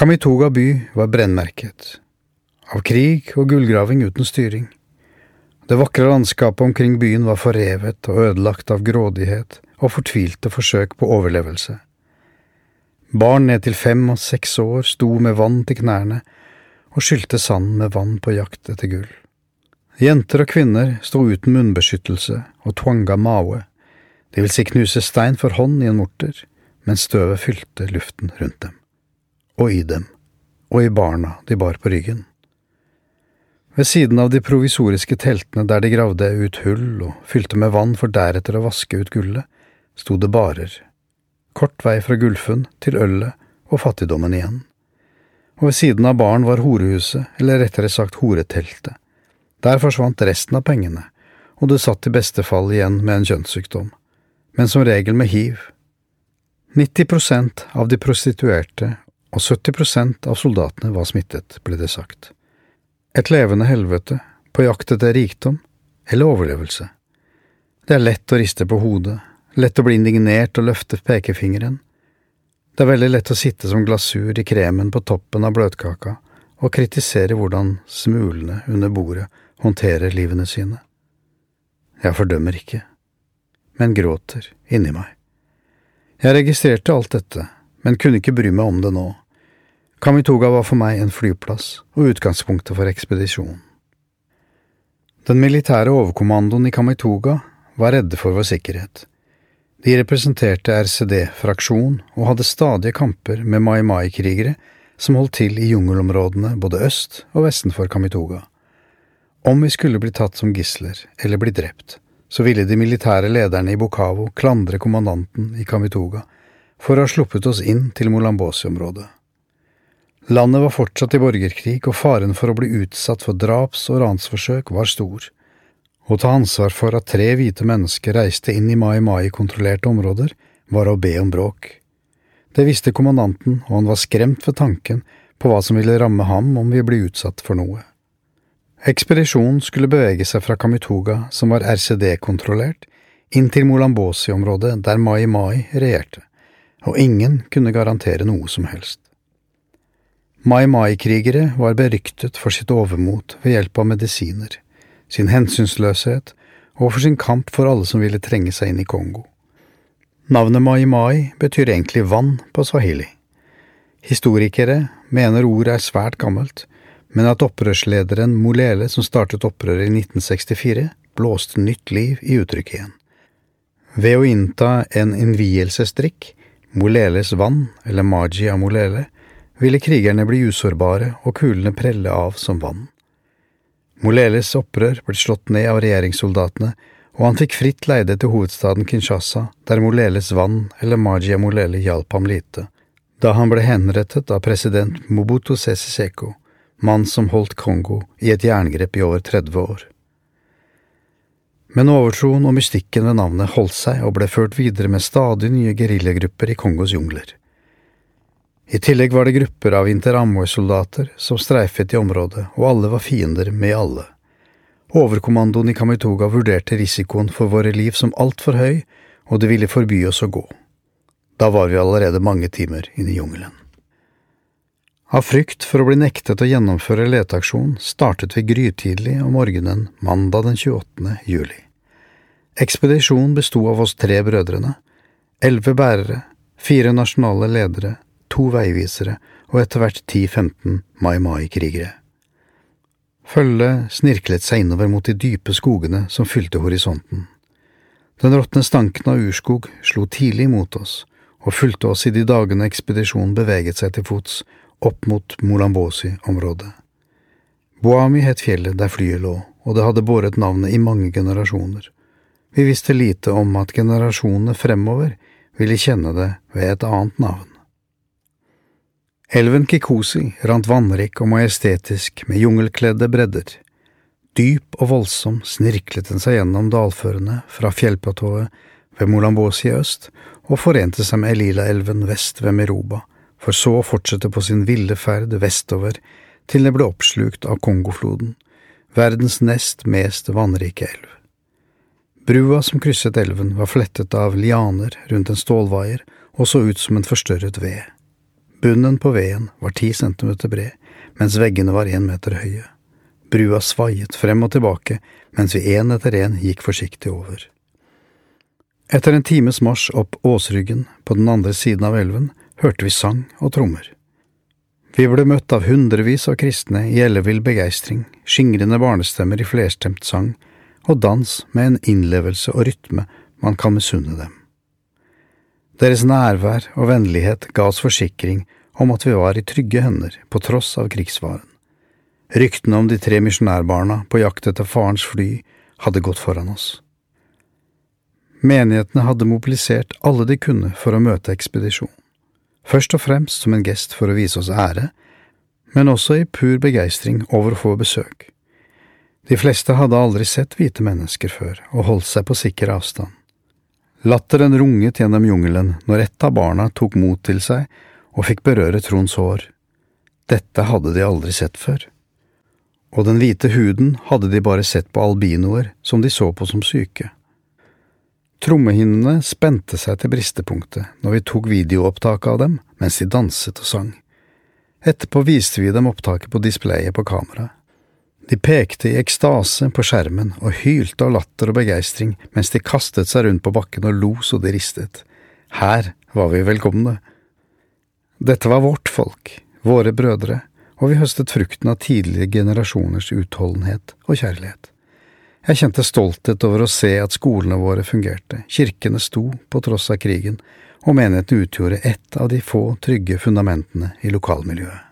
Kamitoga by var brennmerket. Av krig og gullgraving uten styring. Det vakre landskapet omkring byen var forrevet og ødelagt av grådighet og fortvilte forsøk på overlevelse. Barn ned til fem og seks år sto med vann til knærne og skylte sand med vann på jakt etter gull. Jenter og kvinner sto uten munnbeskyttelse og twanga maue, det vil si knuse stein for hånd i en morter, mens støvet fylte luften rundt dem. Og i dem, og i barna de bar på ryggen. Ved siden av de provisoriske teltene der de gravde ut hull og fylte med vann for deretter å vaske ut gullet, sto det barer. Kort vei fra gullfunn til ølet og fattigdommen igjen. Og ved siden av baren var horehuset, eller rettere sagt horeteltet. Der forsvant resten av pengene, og du satt i beste fall igjen med en kjønnssykdom, men som regel med hiv. 90 prosent av de prostituerte og 70 prosent av soldatene var smittet, ble det sagt. Et levende helvete, på jakt etter rikdom eller overlevelse. Det er lett å riste på hodet, lett å bli indignert og løfte pekefingeren. Det er veldig lett å sitte som glasur i kremen på toppen av bløtkaka og kritisere hvordan smulene under bordet håndterer livene sine. Jeg fordømmer ikke, men gråter inni meg. Jeg registrerte alt dette, men kunne ikke bry meg om det nå. Kamitoga var for meg en flyplass og utgangspunktet for ekspedisjonen. Den militære overkommandoen i Kamitoga var redde for vår sikkerhet. De representerte RCD-fraksjon og hadde stadige kamper med Mai Mai-krigere som holdt til i jungelområdene både øst og vesten for Kamitoga. Om vi skulle bli tatt som gisler eller bli drept, så ville de militære lederne i Bokavo klandre kommandanten i Kamitoga for å ha sluppet oss inn til Molambosi-området. Landet var fortsatt i borgerkrig, og faren for å bli utsatt for draps- og ransforsøk var stor. Å ta ansvar for at tre hvite mennesker reiste inn i Mai Mai-kontrollerte områder, var å be om bråk. Det visste kommandanten, og han var skremt ved tanken på hva som ville ramme ham om vi ble utsatt for noe. Ekspedisjonen skulle bevege seg fra Kamituga, som var RCD-kontrollert, inn til Molambosi-området der Mai Mai regjerte, og ingen kunne garantere noe som helst. Mai Mai-krigere var beryktet for sitt overmot ved hjelp av medisiner, sin hensynsløshet og for sin kamp for alle som ville trenge seg inn i Kongo. Navnet Mai Mai betyr egentlig vann på swahili. Historikere mener ordet er svært gammelt, men at opprørslederen Molele som startet opprøret i 1964, blåste nytt liv i uttrykket igjen. Ved å innta en innvielsesdrikk, Moleles vann, eller Maji Molele, ville krigerne bli usårbare og kulene prelle av som vann. Moleles opprør ble slått ned av regjeringssoldatene, og han fikk fritt leide til hovedstaden Kinshasa, der Moleles vann eller Magia Molele hjalp ham lite, da han ble henrettet av president Mobutu Sese Seko, mann som holdt Kongo i et jerngrep i over 30 år. Men overtroen og mystikken ved navnet holdt seg og ble ført videre med stadig nye geriljagrupper i Kongos jungler. I tillegg var det grupper av Interamwe-soldater som streifet i området, og alle var fiender med alle. Overkommandoen i Kamituga vurderte risikoen for våre liv som altfor høy, og det ville forby oss å gå. Da var vi allerede mange timer inne i jungelen. Av frykt for å bli nektet å gjennomføre leteaksjon startet vi grytidlig om morgenen mandag den 28. juli. Ekspedisjonen besto av oss tre brødrene, elleve bærere, fire nasjonale ledere to veivisere og etter hvert ti–femten Mai Mai-krigere. Følget snirklet seg innover mot de dype skogene som fylte horisonten. Den råtne stanken av urskog slo tidlig mot oss og fulgte oss i de dagene ekspedisjonen beveget seg til fots opp mot Molambosi-området. Boami het fjellet der flyet lå, og det hadde båret navnet i mange generasjoner. Vi visste lite om at generasjonene fremover ville kjenne det ved et annet navn. Elven Kikosi rant vannrik og majestetisk med jungelkledde bredder. Dyp og voldsom snirklet den seg gjennom dalførene fra fjellplatået ved Molambosi i øst og forente seg med Elila-elven vest ved Meroba, for så å fortsette på sin ville ferd vestover til det ble oppslukt av Kongofloden, verdens nest mest vannrike elv. Brua som krysset elven var flettet av lianer rundt en stålvaier og så ut som en forstørret ved. Bunnen på veden var ti centimeter bred, mens veggene var én meter høye. Brua svaiet frem og tilbake mens vi én etter én gikk forsiktig over. Etter en times marsj opp åsryggen på den andre siden av elven hørte vi sang og trommer. Vi ble møtt av hundrevis av kristne i ellevill begeistring, skingrende barnestemmer i flerstemt sang og dans med en innlevelse og rytme man kan misunne dem. Deres nærvær og vennlighet ga oss forsikring om at vi var i trygge hender på tross av krigsfaren. Ryktene om de tre misjonærbarna på jakt etter farens fly hadde gått foran oss. Menighetene hadde mobilisert alle de kunne for å møte ekspedisjonen, først og fremst som en gest for å vise oss ære, men også i pur begeistring over å få besøk. De fleste hadde aldri sett hvite mennesker før og holdt seg på sikker avstand. Latteren runget gjennom jungelen når ett av barna tok mot til seg og fikk berøre Tronds hår. Dette hadde de aldri sett før og den hvite huden hadde de bare sett på albinoer som de så på som syke. Trommehinnene spente seg til bristepunktet når vi tok videoopptak av dem mens de danset og sang. Etterpå viste vi dem opptaket på displayet på kamera. De pekte i ekstase på skjermen og hylte av latter og begeistring mens de kastet seg rundt på bakken og lo så de ristet. Her var vi velkomne. Dette var vårt folk, våre brødre, og vi høstet frukten av tidligere generasjoners utholdenhet og kjærlighet. Jeg kjente stolthet over å se at skolene våre fungerte, kirkene sto på tross av krigen, og menigheten utgjorde ett av de få trygge fundamentene i lokalmiljøet.